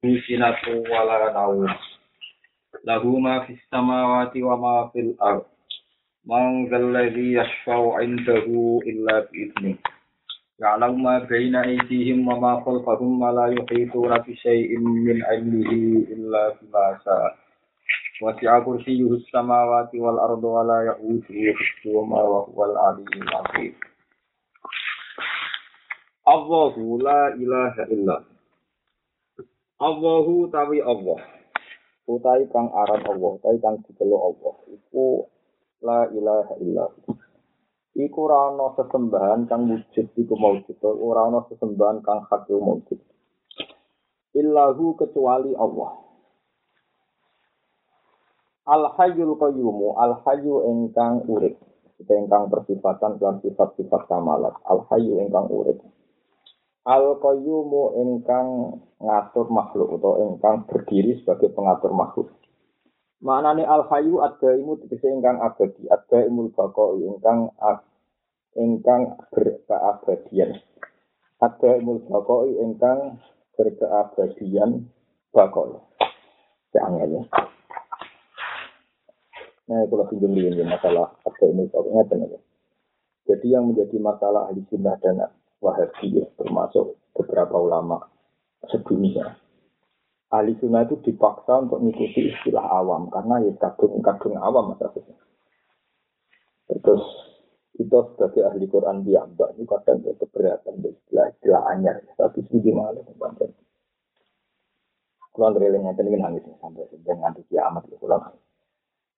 sinatu wala naum lahu ma fis samawati wa ma fil ard man dzalladzi yashfa'u 'indahu illa bi idzni ya'lamu ma baina aydihim wa ma khalfahum wa la yuhituna bi shay'in min 'ilmihi illa bima sha'a wasi'a kursiyyuhu samawati wal arda wa la ya'uduhu hifdhuhuma wa huwal 'aliyyul 'azim Allahu la ilaha illallah Allahu tawi Allah. Utai kang aran Allah, utai kang dikelo Allah. Iku la ilaha illallah. Iku ora ana sesembahan kang wujud iku maujud, ora ana sesembahan kang hak iku maujud. Illahu kecuali Allah. Al hayyul qayyumu, al hayyu ingkang urip. Ingkang persifatan lan sifat-sifat kamalat. Al hayyu ingkang urip. Al qayyumu ingkang ngatur makhluk atau ingkang berdiri sebagai pengatur makhluk. Maknane al hayyu adaimu tegese ingkang abadi, adaimul baqa ingkang ingkang berkeabadian. Adaimul baqa ingkang berkeabadian baqa. Jangan ya. Nah, kalau pinjam masalah adaimul baqa ngeten Jadi yang menjadi masalah ahli sunnah dan Wahabi ya, termasuk beberapa ulama sedunia. Ahli sunnah itu dipaksa untuk mengikuti istilah awam karena ya kadung-kadung awam maksudnya. Terus itu sebagai ahli Quran mbak itu kadang ya keberatan istilah istilah anyar tapi sedih malah banget. Kulon relingnya tadi nangis sampai dengan nanti kiamat ya kulon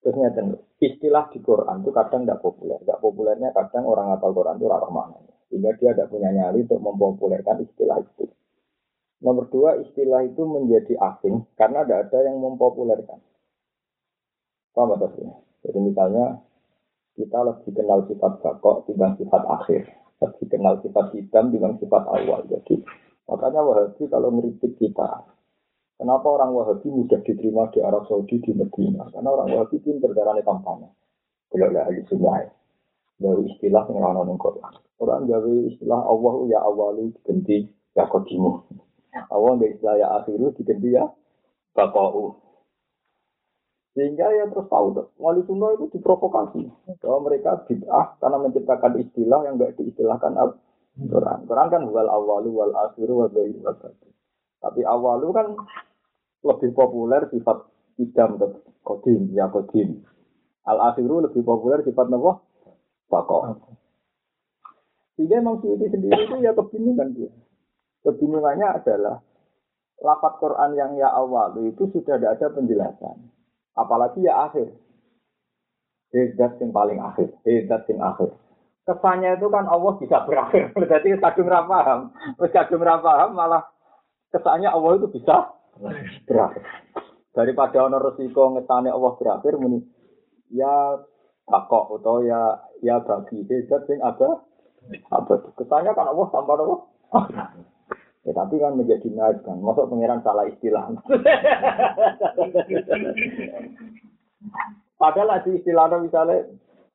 Terus ngeten, istilah di Quran itu kadang tidak populer. Tidak populernya kadang orang ngapal Quran itu rarah mana. Sehingga dia tidak punya nyali untuk mempopulerkan istilah itu. Nomor dua, istilah itu menjadi asing karena tidak ada yang mempopulerkan. Paham maksudnya? Jadi misalnya kita lebih kenal sifat bakok dibanding sifat akhir. Lebih kenal sifat hitam dibanding sifat awal. Jadi makanya Wahabi kalau ngeritik kita, kenapa orang Wahabi mudah diterima di Arab Saudi di Medina? Karena orang Wahabi pinter darahnya kampanye. Belum ahli sunnah. Dari istilah yang orang Quran. Quran gawe istilah Allah ya awalu diganti ya kodimu. Allah dari istilah ya akhiru diganti ya bakau. Sehingga ya terus tahu wali sunnah itu diprovokasi. Bahwa mereka bid'ah karena menciptakan istilah yang enggak diistilahkan al Quran. Quran kan wal awalu wal akhiru wal bayi wal Tapi awalu kan lebih populer sifat idam kodim ya kodim. Al akhiru lebih populer sifat nawa bakau. Sehingga memang Suyuti sendiri itu ya kebingungan dia. Kebingungannya adalah lapat Quran yang ya awal itu sudah tidak ada penjelasan. Apalagi ya akhir. Hedat yang paling akhir. Hedat yang akhir. Kesannya itu kan Allah bisa berakhir. Berarti kadung rapaham. Kadung rapaham malah kesannya Allah itu bisa berakhir. Daripada ono resiko ngetane Allah berakhir muni ya bakok atau ya ya bagi hedat yang ada apa itu? Kesannya kan Allah tanpa Allah. Ya, tapi kan menjadi naik kan. Masuk pangeran salah istilah. Padahal di istilahnya misalnya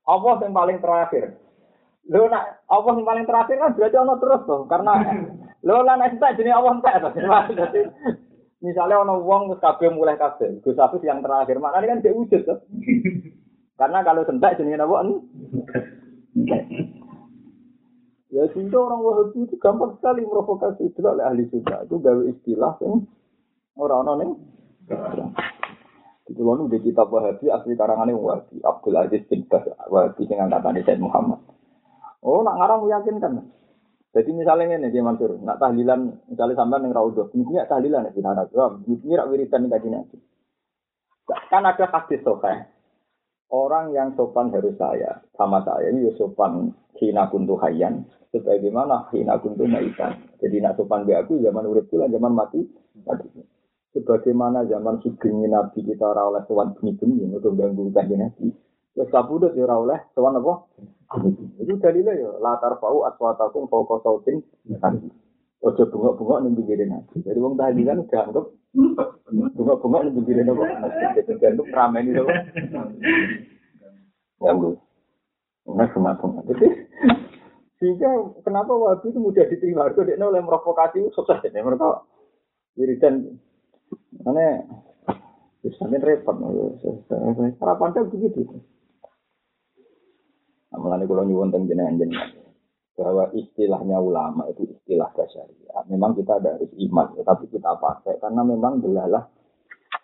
Allah yang paling terakhir. Lo nak Allah yang paling terakhir kan berarti Allah terus tuh. Karena lo lah nak tak jenis Allah Jadi misalnya ono wong wis kabeh mulai kabeh. Gus Hafiz yang terakhir. Makanya kan dia wujud tuh. Karena kalau sentak jenis apa? Ya sehingga orang Wahabi itu gampang sekali provokasi itu oleh ahli sunnah itu gawe istilah yang orang-orang yang itu loh di kitab Wahabi asli karangannya Wahabi Abdul Aziz bin Bas Wahabi dengan kata Said Muhammad. Oh nak ngarang meyakinkan. Jadi misalnya ini dia Mansur, nak tahlilan misalnya sampai yang raudhah, ini tahlilan ya jawab, ini rak wiridan kaji nabi. Kan ada hadis sokai, orang yang sopan harus saya sama saya. Ini sopan hina kuntu hayyan sebagaimana hina kuntu maitan. Jadi nak sopan di aku zaman urip kula zaman mati mati. Sebagaimana zaman sugeng nabi kita ora oleh sowan bengi-bengi untuk ganggu kanjeng nabi. Wis kabudut ya ora oleh sowan apa? Itu dalilnya ya latar fau aswatakum fauqa sautin Ojo bungok-bungok ning pinggir nabi. Jadi wong tadi kan dianggap Bunga-bunga ini begini dong, gantung ramai ini dong. Ya, Bu. Bunga semacam apa Sehingga kenapa waktu itu mudah diterima? Itu dia oleh merokokasi, sukses ya, mereka. Wiridan, mana Biasanya repot, sarapan tuh begitu. Amalan ini kalau nyuwun tentang jenengan jenengan. Bahwa istilahnya ulama itu istilah syariah. Memang kita ada harus iman, tapi kita pakai karena memang belalah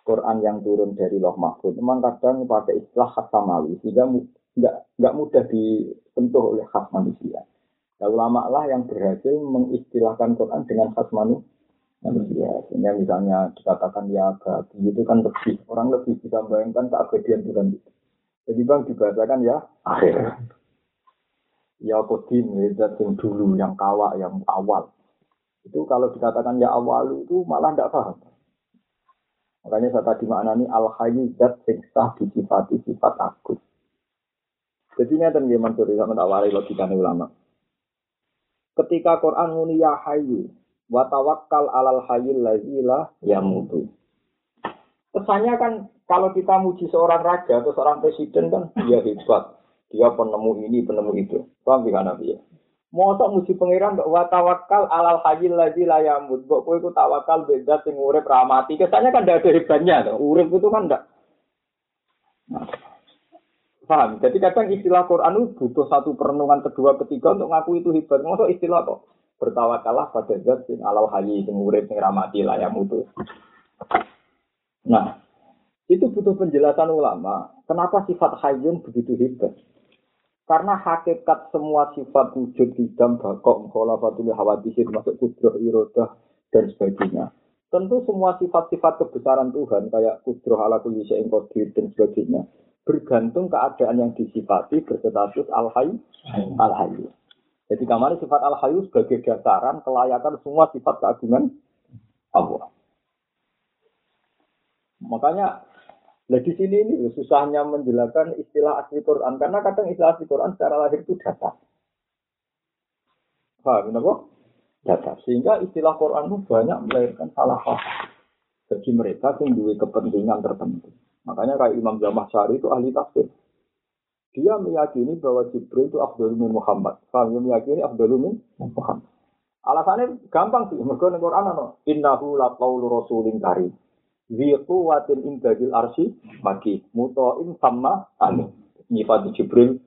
Quran yang turun dari Loh Mahfud. Memang kadang pakai istilah khas samawi sehingga nggak nggak mudah disentuh oleh khas manusia. Nah, ulama lah yang berhasil mengistilahkan Quran dengan khas manusia. Sehingga misalnya dikatakan ya abadi itu kan lebih orang lebih bisa bayangkan keabadian Tuhan itu. Jadi bang dibacakan ya akhir. Ya kodim, ya yang dulu, yang kawak, yang awal. Itu kalau dikatakan ya awal itu malah tidak paham. Makanya saya tadi maknani al hayyu zat sing sah disifati sifat aku. Jadi ini yang mansur sama tak wari logika ulama. Ketika Quran muni ya hayyu, wa tawakkal alal hayyil ladzi la yamutu. Kesannya kan kalau kita muji seorang raja atau seorang presiden kan dia hebat, dia penemu ini, penemu itu. Paham tidak Nabi ya? Mosok muji pangeran kok wa tawakkal alal hayyil ladzi la yamut. Kok kowe iku tawakal beda sing urip ramati. Kesannya kan tidak ada hebatnya tuh. Urip itu kan enggak. Nah, paham? Jadi kadang istilah Quran itu butuh satu perenungan kedua ketiga untuk ngaku itu hebat. Mosok istilah kok bertawakalah pada zat sing alal hayi sing urip sing yang mutu. Nah, itu butuh penjelasan ulama. Kenapa sifat hayyun begitu hebat? Karena hakikat semua sifat wujud hidam, bakok, kholafatul hawadisir, masuk kudroh, irodah, dan sebagainya. Tentu semua sifat-sifat kebesaran Tuhan, kayak kudroh ala kulli syai'in qadir dan sebagainya, bergantung keadaan yang disifati berstatus al-hayy, al-hayy. Jadi kamar sifat al-hayu sebagai dasaran kelayakan semua sifat keagungan Allah. Makanya Nah di sini ini susahnya menjelaskan istilah asli Quran karena kadang istilah asli Quran secara lahir itu data. Paham kenapa? Data. Sehingga istilah Quran itu banyak melahirkan salah paham bagi mereka yang kepentingan tertentu. Makanya kayak Imam Syari itu ahli tafsir. Dia meyakini bahwa Jibril itu Abdul min Muhammad. Kami meyakini Abdul min Muhammad. Alasannya gampang sih. Mereka di Quran ano. Innahu la qawlu rasulin karim. Zi quwatin indadil arsi maki. Muto'in sama amin. Nyifati Jibril.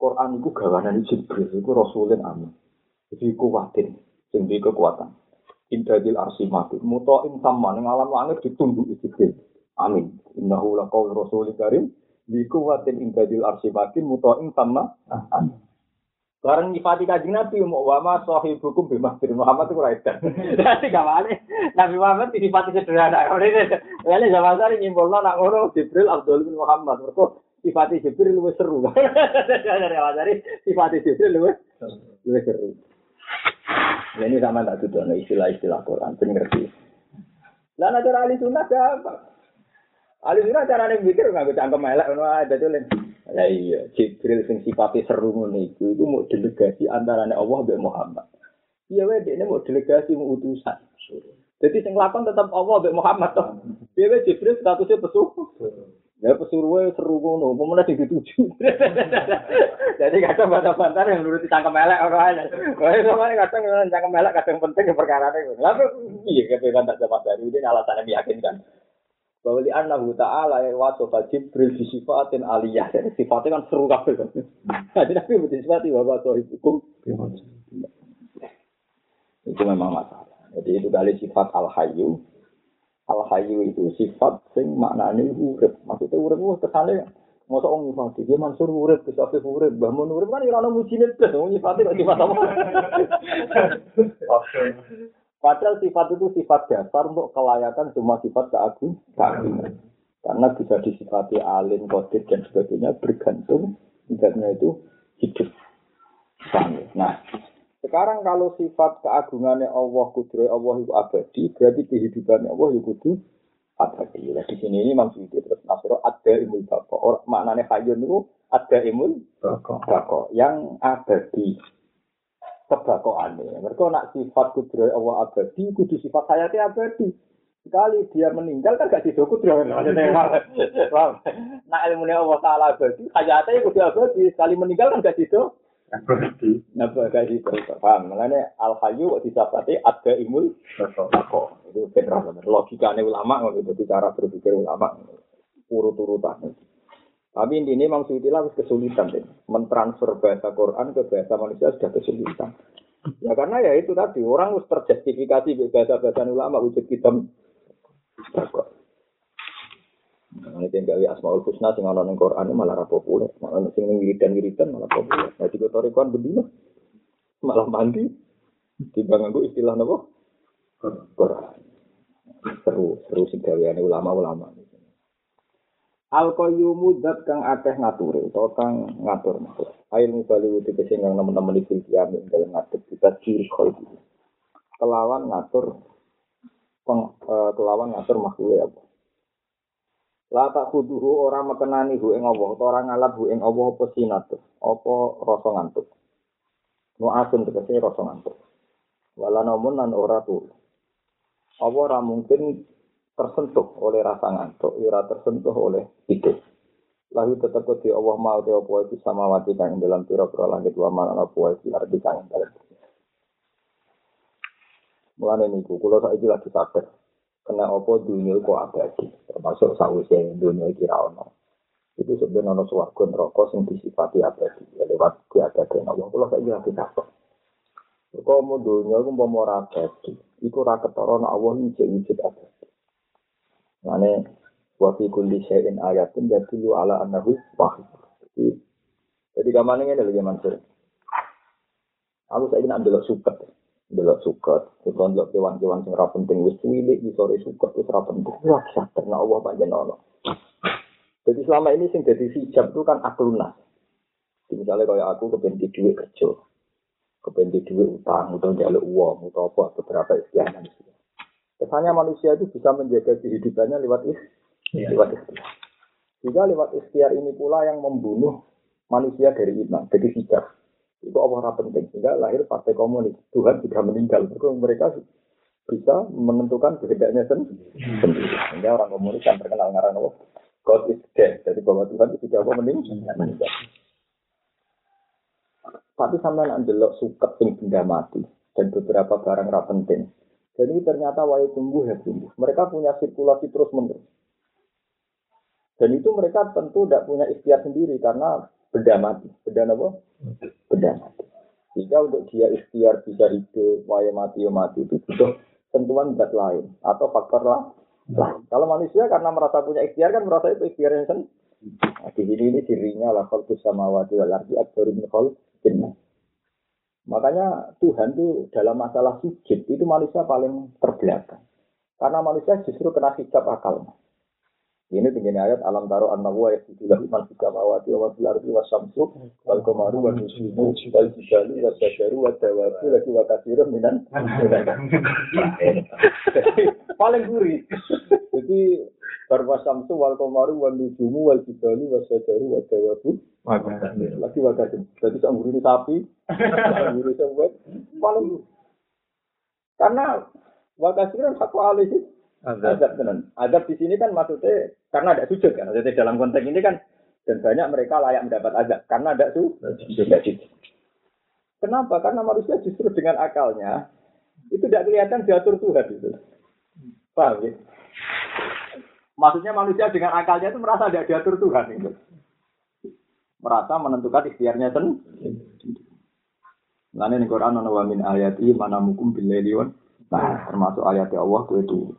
Quran itu gawanan Jibril. Itu rasulin amin. Zi kuwatin. Sing kekuatan. Indadil arsi maki. Muto'in sama. Yang alam langit ditunduk Jibril. Amin. Innahu la qawlu rasulin karim. Biku watin ingkadil arsimakin muto'in sama. Barang nyifati kajing Nabi, mau wama sahibukum bimah bin Muhammad itu raidan. Jadi gak wale, Nabi Muhammad sifati sederhana. Wale zaman sari nyimpulno nak ngono Jibril Abdul bin Muhammad. Mereka sifati Jibril lebih seru. Dari awal dari sifati Jibril lebih lebih seru. Ini sama tak tuh istilah-istilah Quran, ngerti. Lah ada ahli sunnah apa? Ali cara carane mikir nggak bisa angkat melek ngono aja Ya iya, Jibril sing sifatnya seru iku iku mau delegasi antarane Allah mbek Muhammad. Iya wae dekne mau delegasi mau utusan. Jadi sing lakon tetap Allah mbek Muhammad toh. Piye wae Jibril statusnya pesuruh. Ya pesuruh seru ngono, pemenang di tujuh. Jadi kadang bantah-bantah yang nuruti cangkem melek ora aja. Wah, sama kadang cangkem melek kadang penting perkara ini. Lalu iya ketika tak dapat dari ini alasannya meyakinkan bahwa li annahu ta'ala ya wasofa jibril di sifatin aliyah. Jadi sifatnya kan seru kabel kan jadi nabi butuh sifat bahwa sohib hukum. Itu memang masalah. Jadi itu kali sifat al hayu al hayu itu sifat sing maknanya urip. Maksudnya urip itu kesannya Masa orang nyifati, dia mansur urip, bisa afif urip, bahmun urip kan irana mujinit, orang nyifati kok sifat apa? Padahal sifat itu sifat dasar untuk kelayakan semua sifat keagungan. Karena bisa disifati alim, kodir, dan sebagainya bergantung tidaknya itu hidup. Nah, sekarang kalau sifat keagungannya Allah, kudrai Allah itu abadi, berarti kehidupannya Allah itu kudu abadi. Nah, di sini ini maksudnya terus nasro ada imul bako. Maknanya hayun itu ada imul bako. Yang abadi kebakoane. Mereka nak sifat kudroy Allah abadi, kudu sifat hayati abadi. Sekali dia meninggal kan gak sido kudroy. Nah ilmunya Allah Ta'ala abadi, hayatnya kudu abadi. Sekali meninggal kan gak sido Napa gaji terus paham. Makanya al hayu kok disabati ada tako. Itu benar benar logikanya ulama itu cara berpikir ulama urut-urutan. Tapi intinya Imam Suyuti lah kesulitan deh. Mentransfer bahasa Quran ke bahasa manusia sudah kesulitan. Ya karena ya itu tadi orang harus terjustifikasi bahasa-bahasa ulama wujud hitam. Nah, ini gawe asmaul husna sing ana ning Quran malah ra populer, malah sing ning wiridan-wiridan malah populer. Nah, tiga torikon bendino malah mandi timbang nganggo istilah napa? Quran. Seru, seru sing gaweane ulama-ulama. Al qayyumu dat kang akeh ngatur utawa kang ngatur makhluk. Ail mubali wuti sing kang nemen-nemen iki kiamat dalam ngatur kita ciri koi. Kelawan ngatur peng, uh, kelawan ngatur makhluk ya. La tak kuduhu orang mekenani hu ing Allah, utawa ora ngalap hu ing Allah apa sinatu, apa rasa ngantuk. Nu asun tegese rasa ngantuk. Wala namun lan ora tu. Apa ora mungkin tersentuh oleh rasa ngantuk, ya ora tersentuh oleh itu. Lalu tetap di Allah mau te apa itu sama wati kang dalam pira-pira langit wa mal apa itu arti kang dalam. Mulane niku kula saiki lagi sadar kena apa dunia kok abadi termasuk sausnya dunia ono. Itu sebenarnya ono suwargo neraka sing disifati abadi ya lewat keabadian Allah. Kalau saya lagi takut kok mau dunia aku mau mau abadi itu rakyat orang Allah ini wujud abadi mana waktu kulli syai'in ayatin jadi lu ala anahu wahid jadi jadi kamarnya ini lagi mansur aku saya ingin ambil suket delok suket, utawa delok kewan-kewan sing ora penting wis cilik di sore suket wis ora penting. Wah, karena Allah panjen ono. Jadi selama ini sing jadi hijab itu kan akluna. Misalnya kayak aku kepengen duit kerja, kepengen duit utang, atau jalur uang, atau apa beberapa istilah. Kesannya manusia itu bisa menjaga kehidupannya lewat is, ya. lewat ikhtiar. Juga lewat ikhtiar ini pula yang membunuh manusia dari iman, jadi hijab. Itu Allah penting. Sehingga lahir partai komunis. Tuhan sudah meninggal. Mereka bisa menentukan kehendaknya sendiri. Sehingga orang komunis yang terkenal ngarang Allah. God is dead. Jadi bahwa Tuhan itu sudah meninggal. Tapi sampai nak jelok suket sing benda mati dan beberapa barang ra penting. Jadi ternyata wae tumbuh ya tumbuh. Mereka punya sirkulasi terus menerus. Dan itu mereka tentu tidak punya ikhtiar sendiri karena benda mati. Benda apa? Benda mati. Jika untuk dia ikhtiar bisa hidup, waya mati, ya mati itu butuh tentuan zat lain atau faktor lah. Nah, kalau manusia karena merasa punya ikhtiar kan merasa itu ikhtiar yang sen. Nah, di sini ini dirinya lah kalau wati wal arti akbaru min Makanya Tuhan itu dalam masalah sujud itu manusia paling terbelakang. Karena manusia justru kena hijab akalnya. Ini tinggi ayat alam taro anna wa yasidu lahu man fis samawati wa fil ardi wa samsu wal qamaru wa nujumu wal jibalu wa syajaru wa dawabu lagi wa katsirun minan paling gurih. Jadi barwa samsu wal qamaru wa nujumu wal jibalu wa syajaru wa dawabu lagi wa katsirun. Jadi sak gurih sapi, gurih sapi paling karena wa katsirun hak alih Azab tenan. Azab di sini kan maksudnya karena ada sujud kan. Maksudnya dalam konteks ini kan dan banyak mereka layak mendapat azab karena ada sujud. Kenapa? Karena manusia justru dengan akalnya itu tidak kelihatan diatur Tuhan itu. Paham ya? Maksudnya manusia dengan akalnya itu merasa tidak diatur Tuhan itu. Merasa menentukan ikhtiarnya sendiri. Lain di Quran ana wa min ayati mana mukum bil Nah, termasuk ayat Allah itu.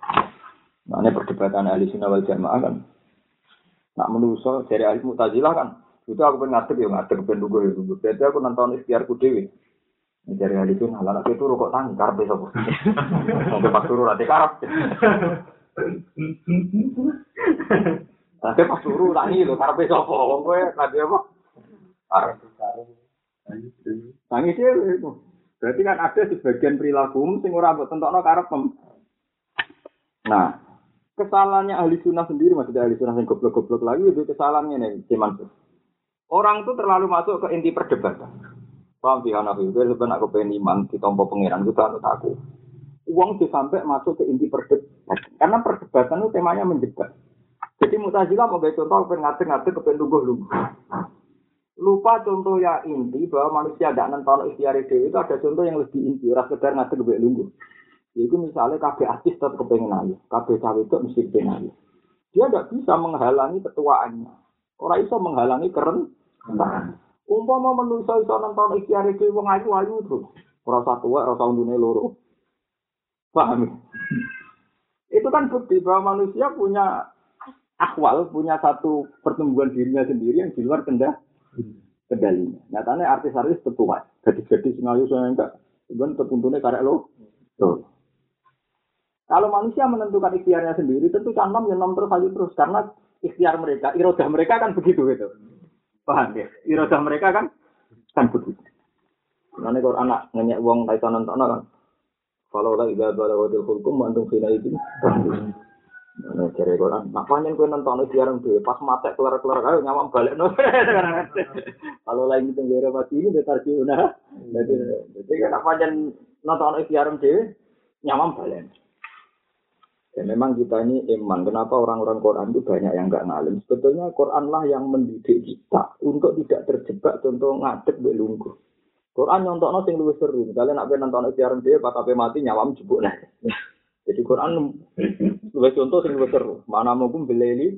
Nah, ini perdebatan ahli sunnah wal jamaah kan. Nak menuso dari ahli mutazilah kan. Itu aku pengen ngadep ya ngadep pengen dulu ya dulu. Jadi aku nonton ikhtiarku dewi. Dari ahli sunnah, lah itu rokok tangi karpe sopo. Sampai pas turu nanti karep. Nanti pas turu tangi lo karpe sopo. Wong kowe nanti apa? Tangi sih itu. Berarti kan ada sebagian perilaku sing ora mbok tentokno karepem. Nah, kesalahannya ahli sunnah sendiri maksudnya ahli sunnah yang goblok-goblok lagi itu kesalahannya nih cuman orang itu terlalu masuk ke inti perdebatan. Paham sih anak itu sebenarnya aku pengen iman di tompo pangeran itu tak aku. Uang tuh sampai masuk ke inti perdebatan. Karena perdebatan itu temanya menjebak. Jadi mutazilah mau contoh pengen ngatur ngatur kepengen lugu lugu lupa contoh yang inti bahwa manusia tidak nonton ikhtiar dewi itu ada contoh yang lebih inti ras sekedar ngadeg lebih lungguh Yaitu misalnya KB artis tetap kepengen ayu, KB cawe itu mesti kepengen ayu. Dia tidak bisa menghalangi ketuaannya. Orang iso menghalangi keren. Umpama manusia iso nonton ikhtiar dewi wong ayu ayu terus. Rasa tua, rasa undune loro. Paham? Itu kan bukti bahwa manusia punya akwal, punya satu pertumbuhan dirinya sendiri yang di luar kendah kendalinya. Nyatanya artis-artis tetua, gadis-gadis ngayu saya enggak, cuman tertuntunnya karek lo. Kalau manusia menentukan ikhtiarnya sendiri, tentu kan nom ya nom terus aja terus karena ikhtiar mereka, irodah mereka kan begitu gitu. Paham ya? Irodah mereka kan kan begitu. Nanti kalau anak nanya uang kaitan nonton kan, kalau lagi gak balawadil hukum, mantung fina itu. Nah, cari Quran. Nah, panjang kue nonton itu jarang tuh. Pas mata keluar keluar ayo nyamam balik no. Kalau lain itu nggak mati ini dia tarik nah. Jadi, jadi kan panjang nonton itu jarang tuh nyamam balik. Ya memang kita ini iman. Kenapa orang-orang Quran itu banyak yang nggak ngalim? Sebetulnya Quran lah yang mendidik kita untuk tidak terjebak contoh ngadeg belunggu. Quran nyontokno sing luwih seru. Misalnya nak nonton jarang dia, pas mati nyawam jebuk nah. Jadi Quran Dua contoh sing seru. Mana mungkin beleli.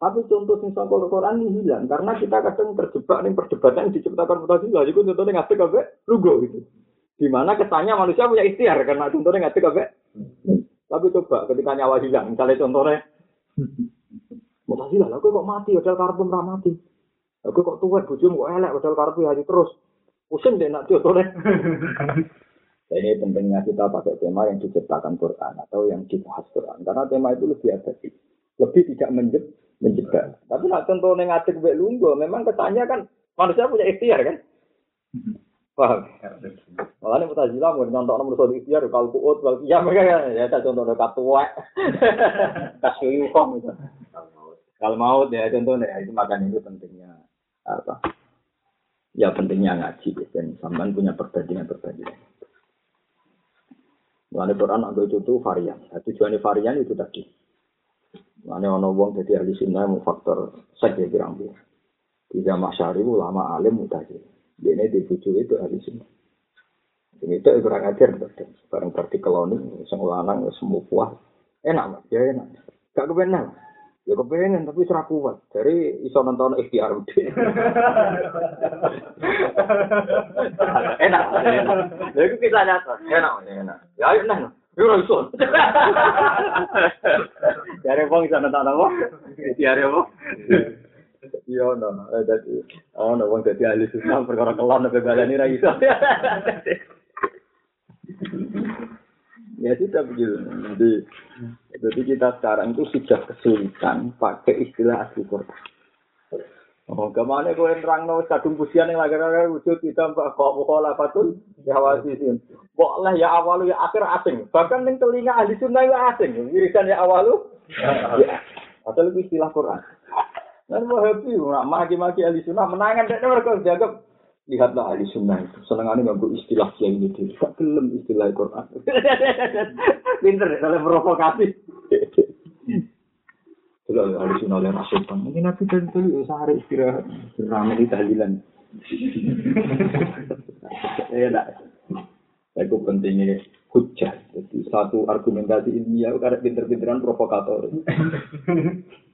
Tapi contoh sing saka Quran ini hilang karena kita kadang terjebak nih perdebatan yang diciptakan Mu'tazilah. Jadi contohnya ngasih kafe lugu gitu. Di mana kesannya manusia punya ikhtiar karena contohnya ngasih kafe. Tapi coba ketika nyawa hilang, misalnya contohnya Mu'tazilah, aku kok mati, padahal karpet ora mati. Aku kok tua, bujum kok elek, padahal karpet hari terus. Pusing deh nak contohnya. Ini pentingnya kita pakai tema yang diciptakan Quran atau yang dibahas Quran. Karena tema itu lebih efektif. Lebih tidak menjeb, menjebak. Tapi nak contoh yang ngadeg ke lunggo, memang kesannya kan manusia punya ikhtiar kan? Paham? Malah ini mutazila mau nyontok nomor satu ikhtiar, kalau kuut, kalau iya mereka kan, ya saya contoh dekat tua, kasih kok gitu. Kalau mau ya contohnya itu makan itu pentingnya apa? Ya pentingnya ngaji dan sampean punya perbandingan-perbandingan. Mulane Quran anggo itu tuh varian. Nah, tujuannya varian itu tadi. Mulane ono wong jadi ahli sunnah mau faktor saja kirang dia. Tidak masyari ulama alim mutazil. Ini dibujuk itu ahli sunnah. Ini itu kurang ajar bareng partikel ini, sang lanang semua puas. Enak, ya enak. Gak kebenar. Ya kepengen tapi serah kuat. Dari iso nonton ikhtiar udah. enak, enak. Ya itu kita nyata. Enak, enak. Ya ayo enak. Ya ora iso. Dari wong iso nonton apa? Ikhtiar apa? Iya, no. Eh, dadi, oh, no, wong dadi ahli susah perkara kelon nek balani ra iso. Ya sudah begitu. Jadi, jadi kita sekarang itu sudah kesulitan pakai istilah asli Quran. Oh, ke mana kau yang terang no kadung pusian yang lagi lagi wujud kita mbak kok mukola patun ya wasisin. Boleh ya awalu ya akhir asing. Bahkan yang telinga ahli sunnah ya asing. Wirisan ya awalu. Ya. Atau lebih istilah Quran. Dan mau happy, maki-maki ahli sunnah menangan. Dan mereka jaga lihatlah ahli sunnah itu. Senengannya nggak istilah kiai ini dia gak gelem istilah Quran. Pinter ya kalau provokasi. Kalau ahli sunnah oleh rasulullah mungkin aku dan tuh sehari istirahat. Ramai di tahlilan. Ya enggak itu pentingnya hujah. Jadi satu argumentasi ilmiah karena pinter-pinteran provokator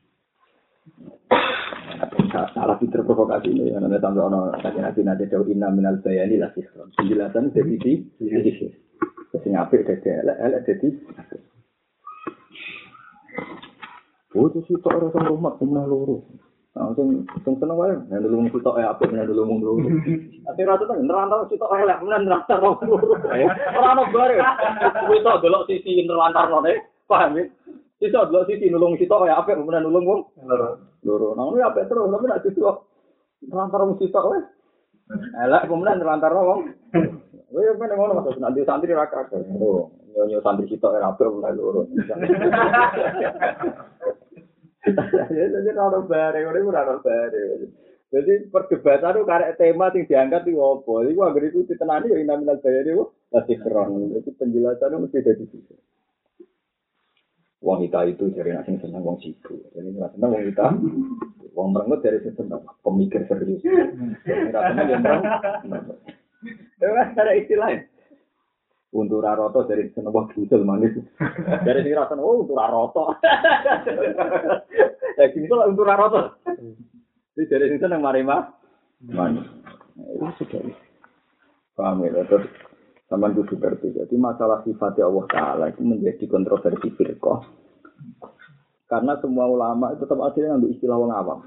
salah fitur provokasi ini yang nanti sampai ono sakit nanti nanti jauh inna minal bayani lah sih penjelasan dari di sing apik dadi elek elek dadi Oh, itu sih tak rasa rumah punya loro. Langsung sing seneng wae, nek dulu mung sitok ya apik nek dulu mung loro. Ati rata to nerantar sitok elek, men nerantar loro. Ora ono bare. Kuwi tok delok sisi nerantar ne, paham ya? Sisa dua sisi nulung sitok ya apik Kemudian nulung wong. Loro. Loro. Nah, ini apa terus? Tapi nak sisa. Terlantar wong sitok wes. Elak kemudian terlantar wong. Wih, apa yang ngono maksudnya? Nanti santri raka. Oh, yo santri sitok kayak apa? Kemudian loro. Jadi kalau bareng, ini kurang bareng. Jadi perdebatan itu karek tema sing diangkat di apa? Ini anggere agar itu ditenani, ini namanya bayarnya, wah, masih kerong. Jadi penjelasannya mesti dari situ. Kita itu dari nasi seneng wong sibuk. Jadi nggak seneng wong kita. Wong merengut dari sini seneng pemikir serius. Nggak seneng yang merengut. Kan ada istilahnya. Untuk raroto dari seneng wong busel manis. Dari sini rasanya oh untuk raroto. Ya gini kalau untuk raroto. Jadi dari sini seneng marima manis. Itu sudah. Paham ya? Terus sama kudu ngerti. Jadi masalah sifatnya Allah Ta'ala itu menjadi kontroversi firqah. Karena semua ulama itu tetap akhirnya ngambil istilah orang awam.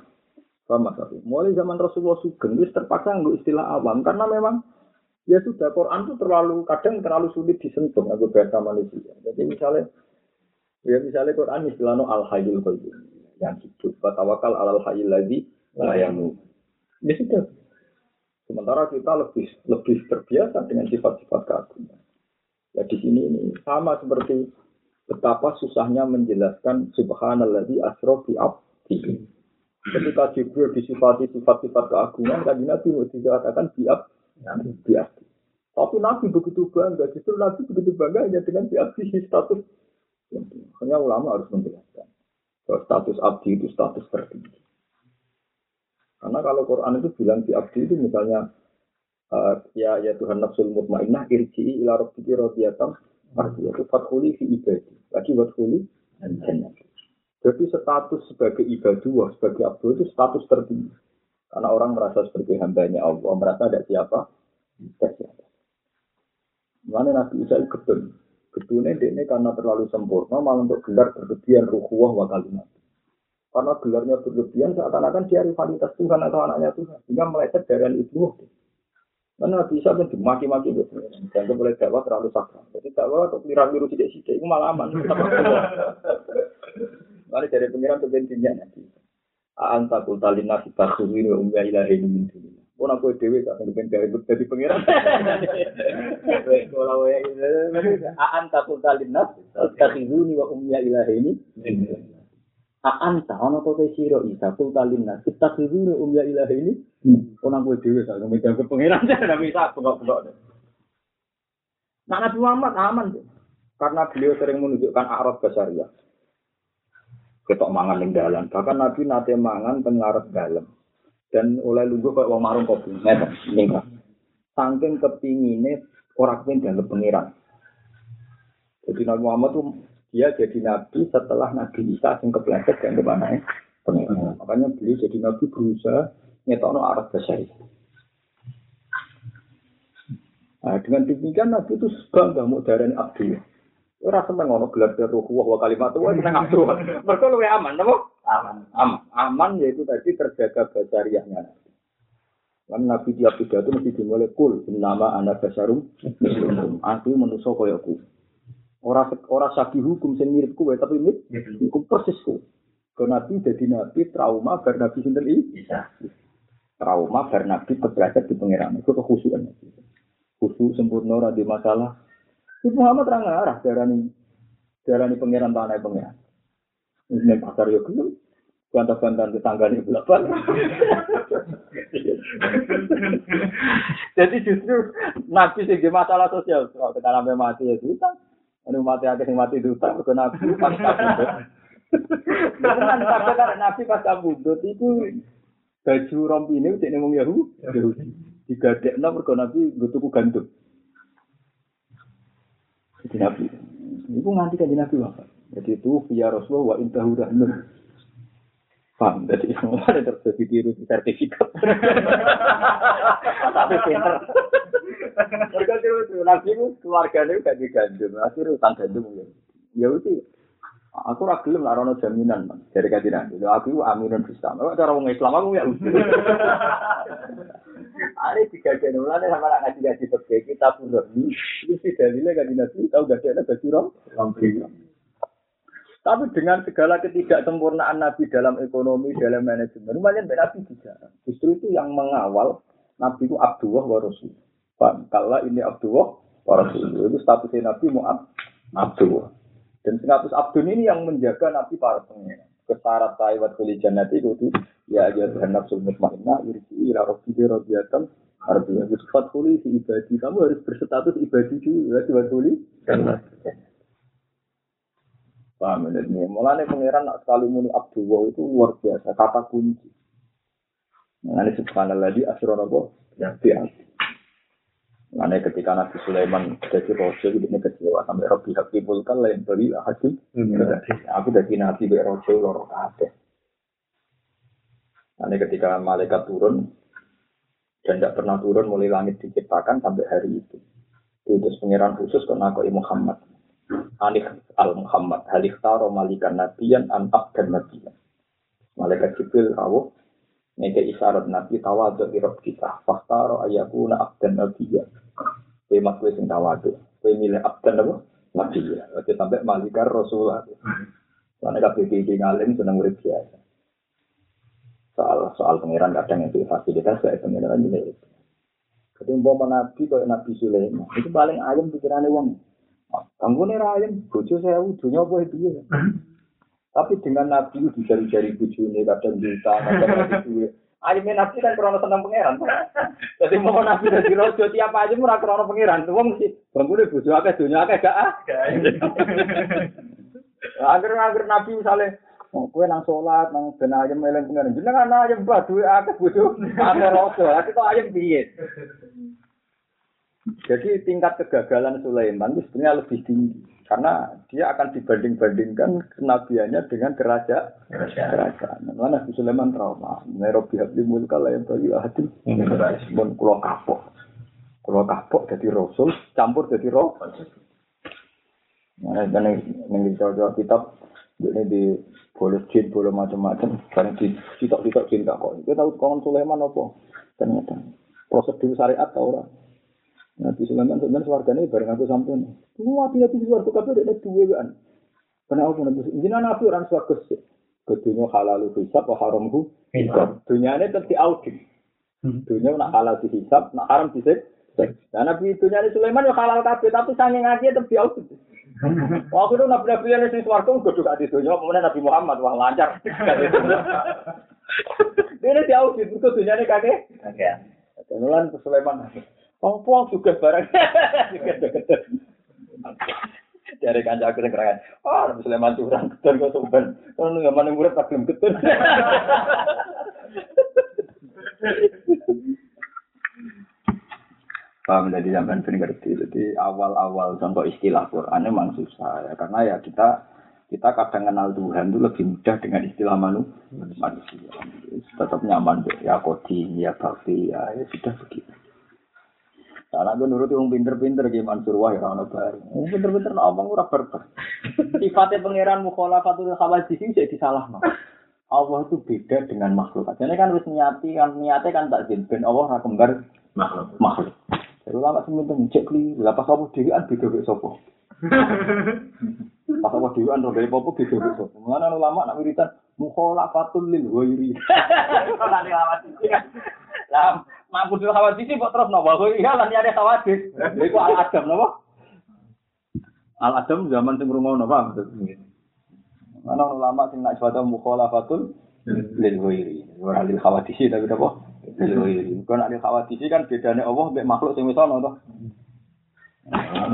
Paham Mas? Mulai zaman Rasulullah Sugeng itu terpaksa ngambil istilah awam. Karena memang ya sudah Quran itu terlalu kadang terlalu sulit disentuh aku bahasa manusia. Jadi misalnya ya misalnya Quran istilahnya al hayyul qayyum yang hidup. Tawakal alal hayyul ladzi la yamut. Ya sudah Sementara kita lebih lebih terbiasa dengan sifat-sifat keagungan. Ya di sini ini sama seperti betapa susahnya menjelaskan subhanalladzi asra bi abdi. Ketika Jibril disifati sifat-sifat keagungan, kan Nabi dikatakan bi abdi. Tapi Nabi begitu bangga, justru Nabi begitu bangga hanya dengan bi abdi status. Hanya ulama harus menjelaskan status abdi itu status tertinggi. Karena kalau Quran itu bilang di abdi itu misalnya uh, ya ya Tuhan nafsul mutmainnah irji'i ila rabbiki radiyatan itu fathuli fi ibadi. Lagi fathuli. Jadi status sebagai ibadah, sebagai abdi itu status tertinggi. Karena orang merasa sebagai hambanya Allah, merasa ada siapa? Tidak siapa. Mana Nabi Isa gedun. Gedunnya ini karena terlalu sempurna, malah untuk gelar berlebihan ruhuwah wa kalimat. Karena gelarnya berlebihan seakan-akan dia rivalitas Tuhan atau anaknya Tuhan. Sehingga meleset dari itu. Karena bisa kan dimaki-maki gitu. Dan boleh dakwah terlalu sakral. Jadi dakwah atau pengiran biru tidak sidik itu malah aman. Lalu dari pengiran ke bensinnya nanti. Anta kultalin nasi ini umya ilahi min dunia. Oh, aku dewi tak pengen dari dari pengiran. Kalau ya, anta kultalin nasi ini wa umya ilahi ini. Anta ana to sira isa kul kalina kita kudune um ya ilahi ini ana kowe dhewe sak megang ke pangeran ora bisa bengok-bengok. Nah Nabi Muhammad aman. Karena beliau sering menunjukkan arah basaria. Ketok mangan ning dalan, bahkan Nabi nate mangan teng ngarep dalem. Dan oleh lungguh kok wong marung kopi. Ngeten, ning Saking kepingine ora kepen dalem pangeran. Jadi Nabi Muhammad tuh dia jadi nabi setelah Nabi Isa yang kepleset dan ke mana ya. Makanya beliau jadi nabi berusaha nyetokno arah besar Nah, dengan demikian Nabi itu bangga mau darah abdi. Ora seneng ngono gelar ruh wa kalimat wa seneng abdi. Mergo luwe aman, napa? Aman. Aman. Aman yaitu tadi terjaga basariahnya. Kan Nabi tiap pidato mesti dimulai kul nama anak basarum muslim. Aku manusia koyoku. Ora ora sabi hukum sing mirip kowe tapi mirip hukum persis kowe. Ke nabi jadi nabi trauma bar nabi sinten iki? Trauma bar nabi keberatan di pangeran. Itu kekhusukan nabi. Sempurna ora di masalah. Ibu Muhammad ra ngarah darani darani pangeran tanah pangeran. Ini pasar yo gelem. Bantah-bantahan tetangganya belakang. Jadi justru nabi sing masalah sosial. Kalau tekan mati ya susah. Anu mati akeh sing mati duta mergo nabi pas kabudut. Tenan kabeh karena nabi pas kabudut iku baju rompine cek ning wong Yahudi. Digadekno mergo nabi nggo tuku gandum. Jadi nabi. Iku nganti kan nabi wafat. Jadi itu via Rasulullah wa intahu rahnun. Paham, jadi semua ada terjadi tiru di sertifikat. Tapi pinter. Mereka itu nabi itu keluarganya gak digandum, akhirnya utang gandum ya. Ya itu, aku ragilem lah rono jaminan man. Dari kaji nabi, aku aminun Islam. Aku cara orang Islam aku ya. Ada tiga jenulane sama anak ngaji ngaji pergi kita pun ini sih dalilnya kaji nabi tahu gak ada rom. Tapi dengan segala ketidaksempurnaan Nabi dalam ekonomi, dalam manajemen, lumayan Nabi juga. Justru itu yang mengawal Nabi itu Abdullah wa Rasul. Kalau ini Abdullah Rasul. Itu statusnya Nabi Mu'ab Abdullah. Dan status Abdul ini yang menjaga Nabi para pengen. Kesarat taiwat kuli jannati itu ya aja Tuhan nafsu mutmainnah irji ila rabbi radiyatan artinya itu fathuli si ibadi kamu harus berstatus ibadi juga ya fathuli Paham ya? Ini mulanya pangeran nak sekali muni Abdullah itu luar biasa, kata kunci. Nah, ini subhanallah di apa? Ya, Mana ketika Nabi Sulaiman jadi rojo itu ini kecewa sampai Robi Hakimul kan lain beri hakim. Aku jadi Nabi be rojo loro kabeh. Ketika malaikat turun dan tidak pernah turun mulai langit diciptakan sampai hari itu. Itu pengiran khusus ke Nabi Muhammad. Alif al Muhammad halif taro malikan nabiyan an dan nabiyan. Malaikat Jibril rawuh Nege isyarat nabi tawadu irab kita. Faktaro ayakuna abdan nabiyan. Kue mas kue tawadu. Kue milih abdan apa? Nabiyan. Oke sampai malikar Rasulullah. Karena kabeh iki ngalim seneng urip biasa. Soal soal pangeran kadang itu fasilitas kayak pangeran ini. Jadi mau nabi kayak Nabi Sulaiman itu paling ayam pikirannya wong. Kamu nih ayam, bojo saya udunya apa ya. Tapi dengan Nabi itu jari-jari bujune kadang juta, kadang Nabi Ayamnya Nabi kan krono seneng pangeran. Jadi mau Nabi dari rojo tiap aja murah krono pangeran. Wong bangku deh bujuk akeh dunia akeh gak ah. Agar Nabi misalnya Oh, kue nang sholat, nang ben ayam meleng pengen. Jenengan ayam buat duit akeh bojo, akeh rojo. Lagi kok ayam piye? Jadi tingkat kegagalan Sulaiman itu sebenarnya lebih tinggi karena dia akan dibanding-bandingkan kenabiannya dengan kerajaan. Kerajaan. Mana Nabi Sulaiman trauma. Nairobi habli mulka yang bagi hati. Mun kulo kapok. Kulo kapok jadi rasul, campur jadi roh. Nah, dan ini jauh kitab ini di boleh jin, boleh macam-macam. Karena di citok-citok cinta kok. Kita tahu kawan Sulaiman apa? Ternyata prosedur syariat tau orang. Nabi Sulaiman sebenarnya suarganya bareng aku sampai. Semua hati hati suarga kabeh ada dua kan. Karena aku nabi jinan nabi orang suarga sih. Kedunya halal hisab atau haram hu hisab. Dunia ini tetap audit. Dunia nak halal hisab, nak haram hisab. Nah nabi dunia ini Sulaiman ya halal kabeh tapi sange ngaji tetap audit. Waktu itu nabi nabi yang di suarga gue juga di dunia. Kemudian Nabi Muhammad wah lancar. Ini di audit itu dunia ini kakek. Kakek. Kemudian Sulaiman. Apa juga barang. Dari kanca aku sing kerangan. Oh, Nabi Sulaiman curang ketur kok sumben. Kalau nggak mana murid tak belum ketur. Paham jadi zaman sering ngerti. Jadi awal-awal contoh istilah Quran memang susah ya karena ya kita kita kadang kenal Tuhan itu lebih mudah dengan istilah manu, manusia. Tetap nyaman ya kodi, ya bakti, ya, ya sudah begitu. Karena gue nuruti orang pinter-pinter di Mansur Wah ya orang baru. Wong pinter-pinter nak omong ora berber. Sifatnya pangeran mukhalafatul khawadisi jadi salah no. Allah itu beda dengan makhluk. Jadi kan harus niati kan niatnya kan tak ben Allah ora kembar makhluk. Makhluk. Jadi lama sementing cek li, lah pas apa dhewean beda mek sapa. Pas apa dhewean dari popo beda mek sapa. Mana ulama nak wiritan mukhalafatul lil ghairi. Ora dilawati. Lah mampu dulu khawatir kok terus nopo iya lan ada khawatir. Itu al adam nopo al adam zaman sing rumah nopo mana ulama sing nak suatu mukhalafatul lil ghairi. Ora lil khawatir tapi nopo lil ghairi. Kan ada khawatir kan bedane Allah mbek makhluk sing wis ana to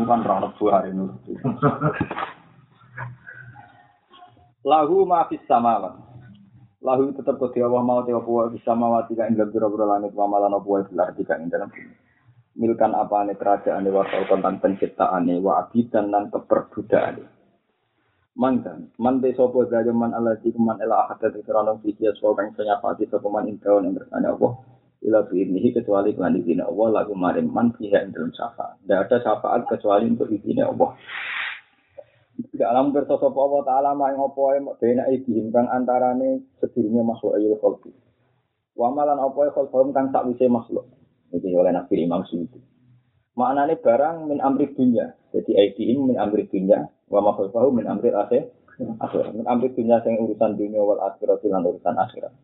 kan ra hari ini. Lahu ma fis samawati lahu tetap kau Allah mau tiap puas bisa mawati kan dalam biro-biro langit wa malan apa belar jika dalam milkan apa ane kerajaan wa tentang penciptaan wa abidan dan keperbudakan Mangkan, man sopo daya man ala di man ela ahad dari kerana fikir sopo kang senyapati sopo man intaun yang bersanya Allah ila ini kecuali kelan izin Allah lagu marim man fiha ing dalam syafaat. Tidak ada syafaat kecuali untuk izin Allah. Tidak alam kersa sapa Allah taala mak ing apa ae bena iki kang antarane sedurunge makhluk ayul khalqi. Wa malan apa ae khalqum kang sakwise makhluk. Iki oleh Nabi Imam Suyuti. Maknane barang min amri dunya. Jadi aidihim min amri dunya wa makhluk min amri akhir. Akhir. Min amri dunya sing urusan dunia wal akhirat lan urusan akhirat.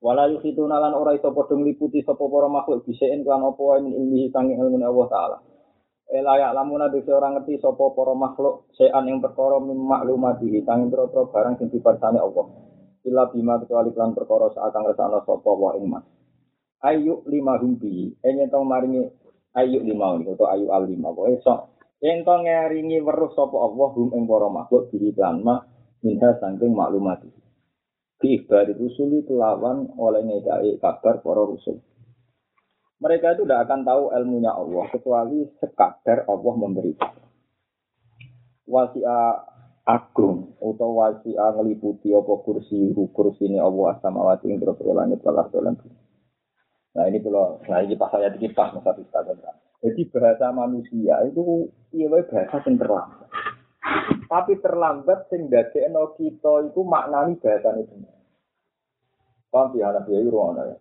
Wala yukhituna lan ora iso padha ngliputi sapa para makhluk bisaen kan apa min ilmihi sanging ilmu Allah taala. Elayak lamuna dese orang ngerti sapa para makhluk sean yang perkara mim maklumati tanging pira-pira barang sing diparsane Allah. Ila bima kecuali lan perkara saakang resana sapa wa ing mas. Ayu lima humbi, enye tong maringi ayu lima ini atau ayu al lima. Sok Yang to ngeringi weruh sapa Allah hum ing para makhluk diri lan ma minha saking maklumat. Di ibadi rusul itu lawan oleh ngedai kabar para rusul. Mereka itu tidak akan tahu ilmunya Allah kecuali sekadar Allah memberi. Wasi'a agung atau wasi'a ngeliputi apa kursi kursi ini Allah asamawati yang berapa langit balas. Nah ini kalau nah ini pas saya dikit masa kita Jadi bahasa manusia itu iya bahasa yang terlambat. Tapi terlambat sing dadekno kita itu maknani bahasa itu. Paham ya, anak ya,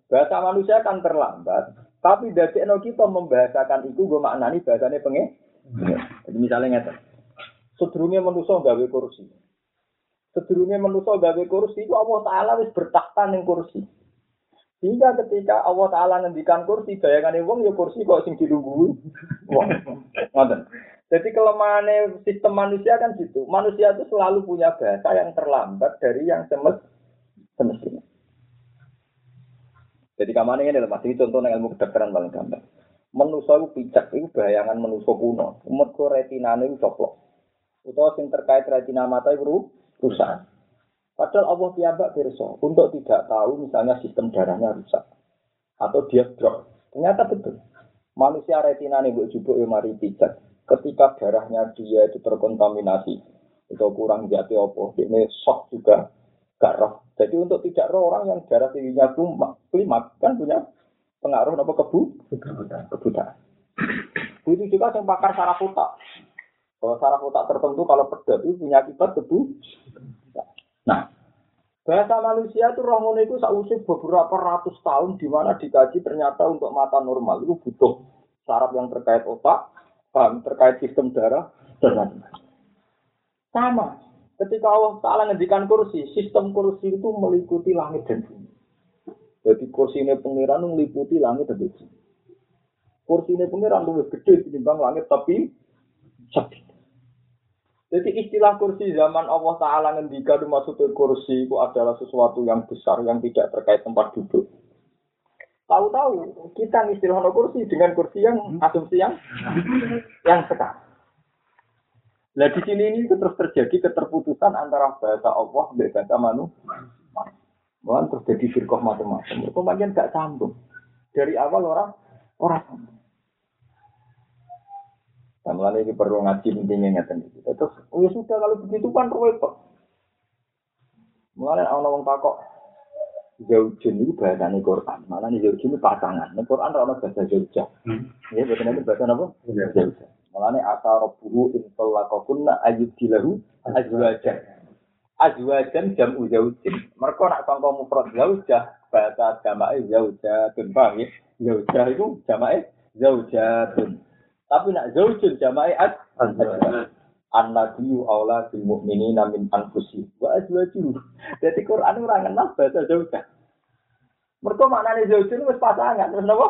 Bahasa manusia kan terlambat, tapi dadekno kita membahasakan itu gue maknani bahasanya pengen. Jadi misalnya ngeten. Sedurunge manusia gawe kursi. Sedurunge manusia gawe kursi itu Allah Taala wis bertakhta ning kursi. Hingga ketika Allah Taala ngendikan kursi, bayangane wong ya kursi kok sing dilungguhi. Wong. Ngoten. Jadi kelemahan sistem manusia kan gitu. Manusia itu selalu punya bahasa yang terlambat dari yang semestinya. Jadi kamane ini adalah masih contoh ilmu kedokteran paling gampang. Manusia itu pijak, itu bayangan manusia kuno. Mereka retina itu coplok. Utawa sing terkait retina mata itu rusak. Padahal Allah piyambak berso untuk tidak tahu misalnya sistem darahnya rusak atau dia drop. Ternyata betul. Manusia retina ini buat jubuk ya mari pijak. Ketika darahnya dia itu terkontaminasi atau kurang jati opo, ini shock juga gak roh. Jadi untuk tidak roh orang yang darah tingginya klimak kan punya pengaruh apa kebu kebutaan. Itu juga yang pakar saraf otak. Kalau saraf otak tertentu kalau pedas itu punya akibat kebu. Nah, bahasa manusia itu roh itu sausi beberapa ratus tahun di mana dikaji ternyata untuk mata normal itu butuh saraf yang terkait otak, paham terkait sistem darah dan lain-lain. Sama, Ketika Allah Ta'ala ngendikan kursi, sistem kursi itu meliputi langit dan bumi. Jadi kursi ini pengiran meliputi langit dan bumi. Kursi ini pengiran lebih gede dibanding langit tapi sakit. Jadi istilah kursi zaman Allah Ta'ala ngendikan maksudnya kursi itu adalah sesuatu yang besar yang tidak terkait tempat duduk. Tahu-tahu kita istilah kursi dengan kursi yang asumsi yang yang sekarang. Nah di sini ini terus terjadi keterputusan antara bahasa Allah dan bahasa manusia. Malah terus jadi firqah macam-macam. Kemudian gak sambung. Dari awal orang orang sambung. Nah, ini perlu ngaji intinya ngeten itu. Terus, oh ya sudah kalau begitu kan repot. Mulai orang orang takok Zaujun itu bahasa ini Quran. Malah ini Zaujun itu pasangan. Ini Quran ada bahasa Zaujah. Hmm. Ya, bahasa itu bahasa apa? Zaujah. Mulane asa rabbuhu in talaqakunna ayyudilahu azwajan. Azwajan jam uzaujin. Mereka nak sangka mufrad zaujah, bahasa jamae zaujatun, paham ya? Zaujah itu jamae zaujatun. Tapi nak zaujun jamae az An-Nabiyu aula bil mu'minina min anfusihim wa azwajuhum. Jadi Quran ora kenal bahasa zaujah. Mereka maknanya zaujun wis pasangan, terus napa?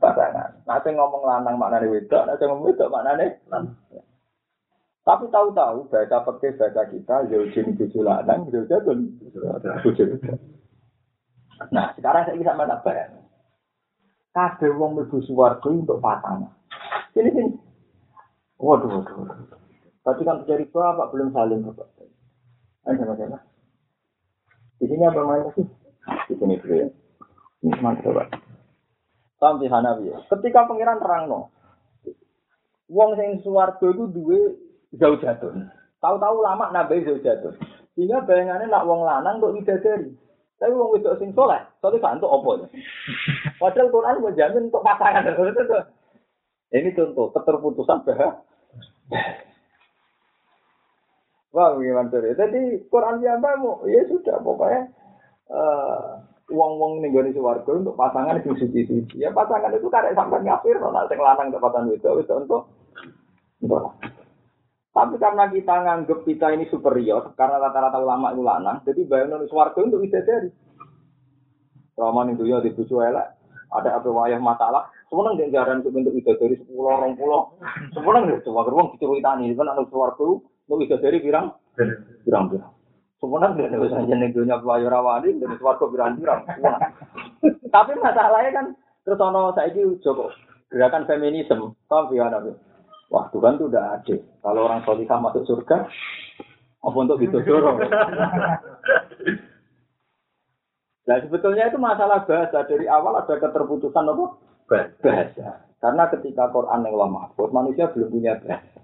Pasangan. Nah, sing ngomong lanang maknanya wedok, nah sing ngomong wedok maknanya lanang. Tapi tahu-tahu bahasa pakai bahasa kita zaujun bojo lanang, zaujun bojo Nah, sekarang saya bisa mana bayang. Kabeh wong mlebu swarga untuk pasangan. Ini sini. Waduh, waduh, waduh. Tadi kan terjadi bapak belum saling bapak. Ayo sama-sama. Di sini apa mainnya sih? Di sini dulu ya. Ini coba. Sampai Hanafi ya. Ketika pangeran terang no, wong sing suwargo itu dua jauh jatuh. Tahu-tahu lama nabi jauh jatuh. Sehingga bayangannya nak wong lanang untuk widadari. Tapi wong wedok sing soleh, soalnya kan untuk opo ya. Padahal Quran menjamin untuk pasangan. Ini contoh keterputusan bahasa. Wah, gimana? Jadi Quran yang ya sudah pokoknya. Uh, uang-uang nih gue warga untuk pasangan itu suci-suci. Ya pasangan itu karek sampai ngafir, nona sing lanang untuk pasangan itu, itu untuk. Tapi karena kita nganggep kita ini superior, karena rata-rata ulama itu lanang, jadi bayang warga untuk dari. Roman itu ya dibucu elek, ada apa wayah masalah, sebenarnya dia jaran untuk bentuk itu dari sepuluh orang pulau, sebenarnya dia coba gerbang diceritani, kan anak warga untuk dari pirang, pirang Sebenarnya tidak ada saja nih dunia pelayu rawani biran-biran. Tapi masalahnya kan terus ono saya itu Joko gerakan feminisme, paham ya nabi? Wah Tuhan itu udah adil. Kalau orang solihah masuk surga, apa untuk gitu dorong? Nah sebetulnya itu masalah bahasa dari awal ada keterputusan apa? Bahasa. Karena ketika Quran yang lama manusia belum punya bahasa.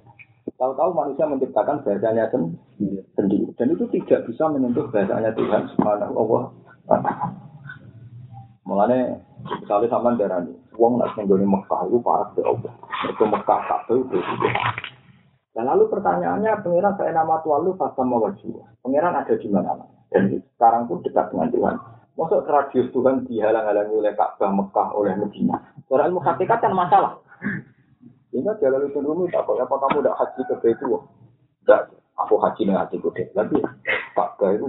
Tahu-tahu manusia menciptakan bahasanya sendiri. Dan itu tidak bisa menyentuh bahasanya Tuhan Subhanahu wa taala. Mulane misalnya ini, uang nak menggoni Mekah itu parah ke Allah. Itu Mekah satu itu. Dan lalu pertanyaannya, pangeran saya nama Tuhan lu pas sama wajib. Pangeran ada di mana? Dan sekarang pun dekat dengan Tuhan. Masuk radius Tuhan dihalang-halangi oleh Ka'bah Mekah oleh Medina. Soal ilmu hakikat kan masalah. Sehingga jalan itu dulu tak apa kamu tidak haji ke Baitul Tidak, aku haji dengan hatiku deh. Tapi Ka'bah itu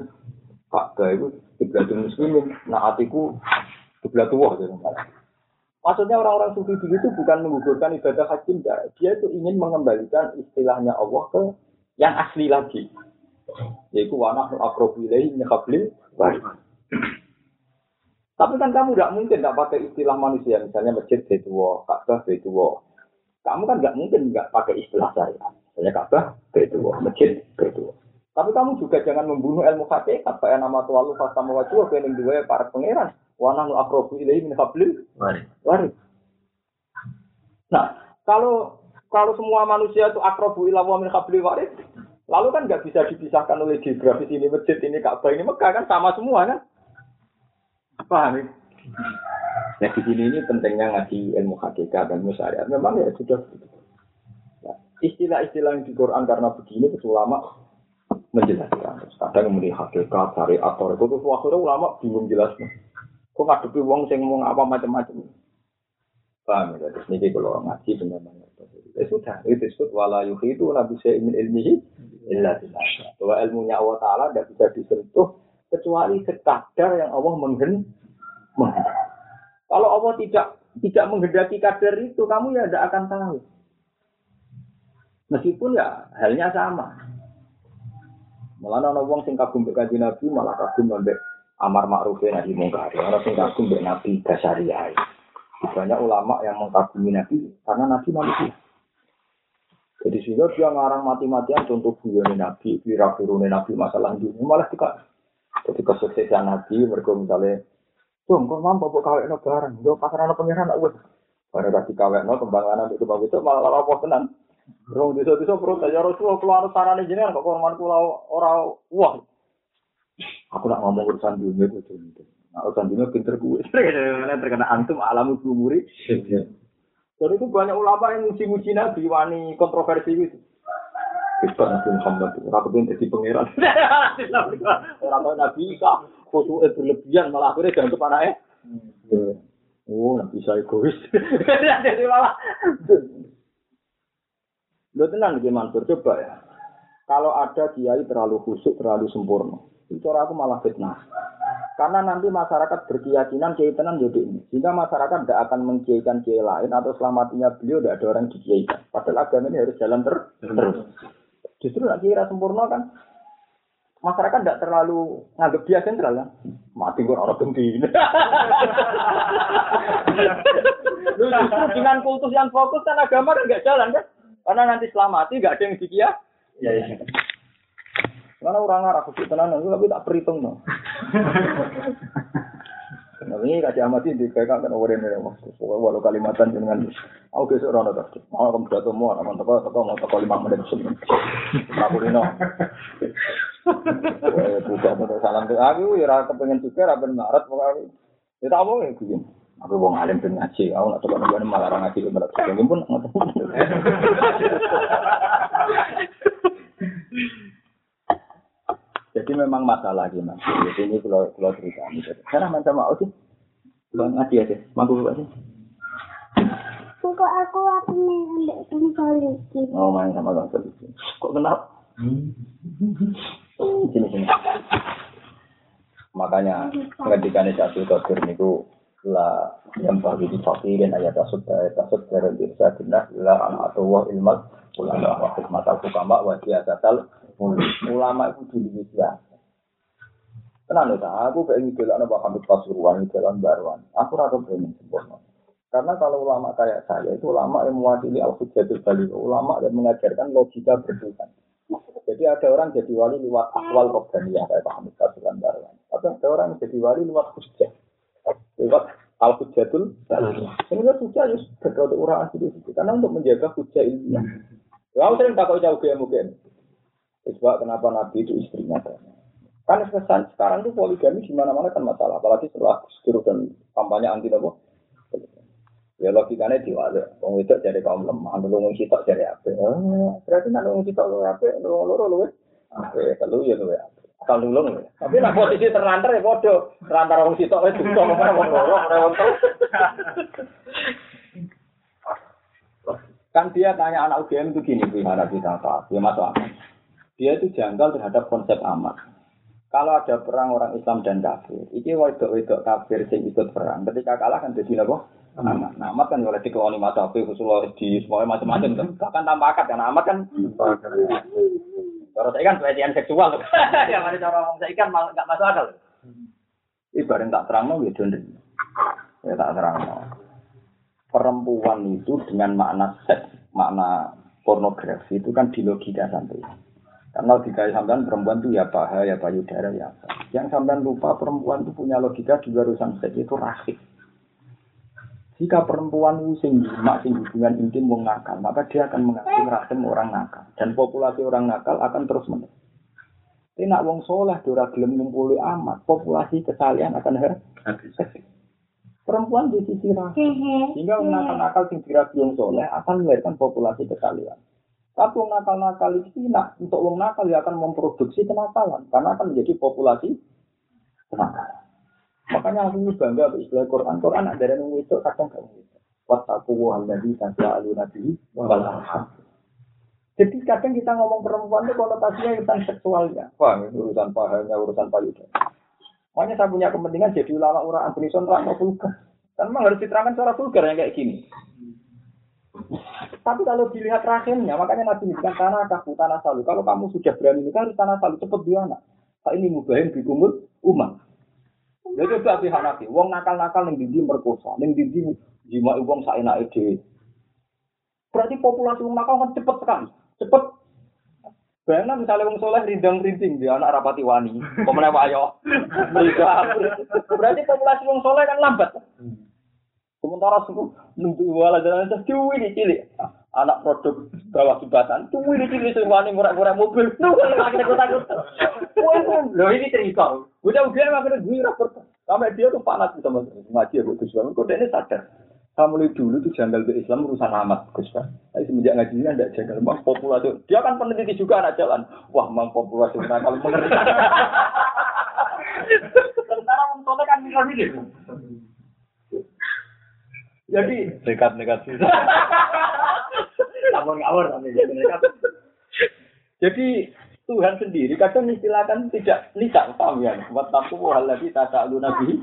Ka'bah itu kiblatul muslimin. Nah hatiku kiblatul wah Maksudnya orang-orang sufi dulu itu bukan menggugurkan ibadah haji, enggak. Dia itu ingin mengembalikan istilahnya Allah ke yang asli lagi. Yaitu wanah akrobu ilaihi Tapi kan kamu tidak mungkin tidak pakai istilah manusia, misalnya masjid itu, Ka'bah itu. Kamu kan nggak mungkin nggak pakai istilah saya. Misalnya Ka'bah itu, masjid itu. Tapi kamu juga jangan membunuh ilmu hakikat, kayak nama Tuhan lu fasa mewajib, yang dua para pangeran. Wana nu akrobu ilahi min hablil warid. Nah, kalau kalau semua manusia itu akrobu ilah wa min hablil warid, lalu kan nggak bisa dipisahkan oleh geografis ini masjid ini Ka'bah ini Mekah kan sama semua kan? Paham ya? Nah di sini ini pentingnya ngaji ilmu hakikat dan ilmu syariat. Memang ya sudah begitu. Istilah-istilah yang di Quran karena begini itu ulama menjelaskan. Kadang kemudian hakikat, syariat, atau itu tuh akhirnya ulama bingung jelasnya. Kok ngadepi wong sing ngomong apa macam-macam. Paham ya? Terus ini kalau ngaji benar-benar. Ya sudah, itu disebut wala itu nabi saya ingin ilmihi illa Bahwa ilmunya Allah Ta'ala tidak bisa disentuh kecuali sekadar yang Allah menghendaki kalau Allah tidak tidak menghendaki kadar itu, kamu ya tidak akan tahu. Meskipun ya halnya sama. Malah ana wong sing kagum mbek kanjeng Nabi malah kagum mbek amar ma'ruf nahi mungkar. Ana sing kagum mbek Nabi Basyariah. Banyak ulama yang mengagumi Nabi karena Nabi manusia. Jadi sehingga dia ngarang mati-matian contoh buyone Nabi, kira Nabi masalah dunia malah tidak. Jadi kesuksesan Nabi mereka misalnya Dong, kok mampu bawa kawin no bareng. Yo pasar anak pengiran aku. Bareng kasih kawin no kembang anak itu bagus itu malah apa tenan. Rong desa desa perut aja Rasulullah keluar sarane jenengan kok korban kula ora wah. Aku nak ngomong urusan dunia itu itu. Nah, urusan dunia pinter gue. terkena antum alam umuri. Jadi itu banyak ulama yang muji-muji Nabi, wani kontroversi gitu. Kita Nabi Muhammad, orang itu jadi pangeran. Orang tahu Nabi Isa, foto itu berlebihan, malah akhirnya dianggap anaknya. Oh, Nabi Isa egois. Jadi malah. Lo tenang nih Mansur, coba ya. Kalau ada kiai terlalu khusyuk, terlalu sempurna, itu aku malah fitnah. Karena nanti masyarakat berkeyakinan kiai tenan jadi ini. Sehingga masyarakat tidak akan mengkiaikan kiai lain atau selamatinya beliau tidak ada orang dikiaikan. Padahal agama ini harus jalan ter terus. Justru nak kira sempurna kan masyarakat tidak terlalu nganggap dia sentral kan. Mati gue orang benci. Justru dengan kultus yang fokus kan agama kan nggak jalan kan. Karena nanti selamati nggak ada yang dikia. Ya, ya. Karena orang Arab khusus tenan tapi tak perhitung no. Nah, ini kasih amati di kayak kan orang ini mas. Walau kalimatan dengan aku besok orang ada. Mau kamu jatuh mau, mau toko toko mau toko lima menit sebelum. Aku ini no. Bukan untuk salam tuh. Aku ya rasa pengen juga, rasa marat pokoknya. Ya tak mau ya begini. Aku mau ngalim dan ngaji. Aku nggak coba nungguin malah ngaji ke berat. Mungkin pun tahu. Jadi memang masalah gimana? Jadi ini kalau kalau cerita ini. Karena macam mau sih, bang ngaji aja, mampu bapak sih. Kok aku aku nih ambil polisi. Oh main sama bang polisi. Kok kenal? Sini sini. Makanya ketika nih satu kotor niku la yang bagi di dan ayat tasud ayat tasud dari bisa tindak la anak atau wah ilmat ulama wa hikmat al hukama wa siyasatal ulama itu dulu biasa. Tenang ya, aku pengen jalan apa Hamid Pasuruan, jalan Baruan. Aku rasa pengen sempurna. Karena kalau ulama kayak saya itu ulama yang mewakili al-hujjatul baligh, ulama yang mengajarkan logika bertuhan. Jadi ada orang jadi wali lewat akwal robbaniyah kayak Pak Hamid Kasulan Darwan. Tapi ada orang jadi wali lewat hujjah. Lewat al-hujjatul baligh. Ini kan hujjah ya sudah untuk orang asli. Karena untuk menjaga hujjah ilmiah. Lalu sering takut jauh ke mungkin. Sebab kenapa Nabi itu istrinya Kan kesan sekarang itu poligami di mana-mana kan masalah. Apalagi setelah Gus dan kampanye anti apa. Ya logikanya diwale. Wong itu jadi kaum lemah, wong sitok jadi apa? berarti nak nulung sitok lu apa? Nulung loro lu apa? Kalau ya lu ya. Kalau nulung ya. Tapi nak posisi terlantar ya bodoh. Terlantar wong sitok itu tuh mana wong loro, wong Kan dia tanya anak UGM itu gini, gimana kita tahu? Ya masuk akal. Dia itu janggal terhadap konsep amat. Kalau ada perang orang Islam dan kafir, ini wedok-wedok kafir yang ikut perang. Ketika kalah kan jadi apa? Amat. Nah, amat kan oleh dikeloni mata api khusus di semuanya macam-macam kan. Bahkan tanpa akad kan amat kan. Kalau saya kan pelecehan seksual. ya mari cara ngomong saya kan nggak masuk akal. Ibarat tak terang mau gitu. Ya tak terang Perempuan itu dengan makna seks, makna pornografi itu kan di logika sampai. Karena logika sampean perempuan itu ya paha, ya payudara, ya apa. Yang sampean lupa perempuan itu punya logika juga urusan seks itu rahim. Jika perempuan itu sing mak sing hubungan intim wong nakal, maka dia akan mengaku rahim orang nakal dan populasi orang nakal akan terus menerus. Tapi nak wong soleh dora gelem ngumpuli amat, populasi kesalian akan habis. Perempuan di sisi rahim, sehingga wong nakal-nakal sing dirabi wong soleh akan melahirkan populasi kesalian. Tapi wong nakal-nakal itu nak untuk wong nakal ya akan memproduksi kenakalan karena akan menjadi populasi kenakalan. Makanya aku bangga istilah Quran. Quran ada yang itu kadang kamu itu. Wattaku alladzi tasyalu nabi wal Jadi kadang kita ngomong perempuan itu konotasinya tentang seksualnya. Wah, itu urusan pahanya, urusan payudara. Makanya saya punya kepentingan jadi ulama orang Antonison terang vulgar. Kan memang harus diterangkan secara vulgar yang kayak gini. Tapi kalau dilihat rahimnya, makanya Nabi kan tanah kaku, tanah salu. Kalau kamu sudah berani ini harus tanah salu, cepat dia anak. Pak ini mubahin dikumul umat. Ya coba pihak nabi, wong nakal-nakal ning dindi merkosa, ning dindi jima wong saenake dhewe. Berarti populasi wong nakal kan cepet sekali, cepet. Bayangkan misalnya wong soleh rindang rinting dia anak rapati wani, pemenang ayo. Berarti populasi wong soleh kan lambat. Sementara suku nunggu wala jalan itu cilik cilik anak produk bawah jembatan tuh ini cilik semuanya murah-murah mobil nunggu lagi takut takut Loh ini cerita. Udah udah makanya gue rapor. Sampai dia tuh panas gitu mas ngaji ya Gus Bang. Kok dia sadar. Kamu mulai dulu tuh janggal ke Islam urusan amat Gus. Tapi semenjak ngaji ini ada janggal. Mang populasi. Dia kan peneliti juga anak jalan. Wah mang populasi nakal mengerti. Tentara mentola kan bisa. Jadi dekat negatif. Ngawur-ngawur Jadi Tuhan sendiri kadang istilahkan tidak lisan paham ya. Wattaku hal lagi tak nabi.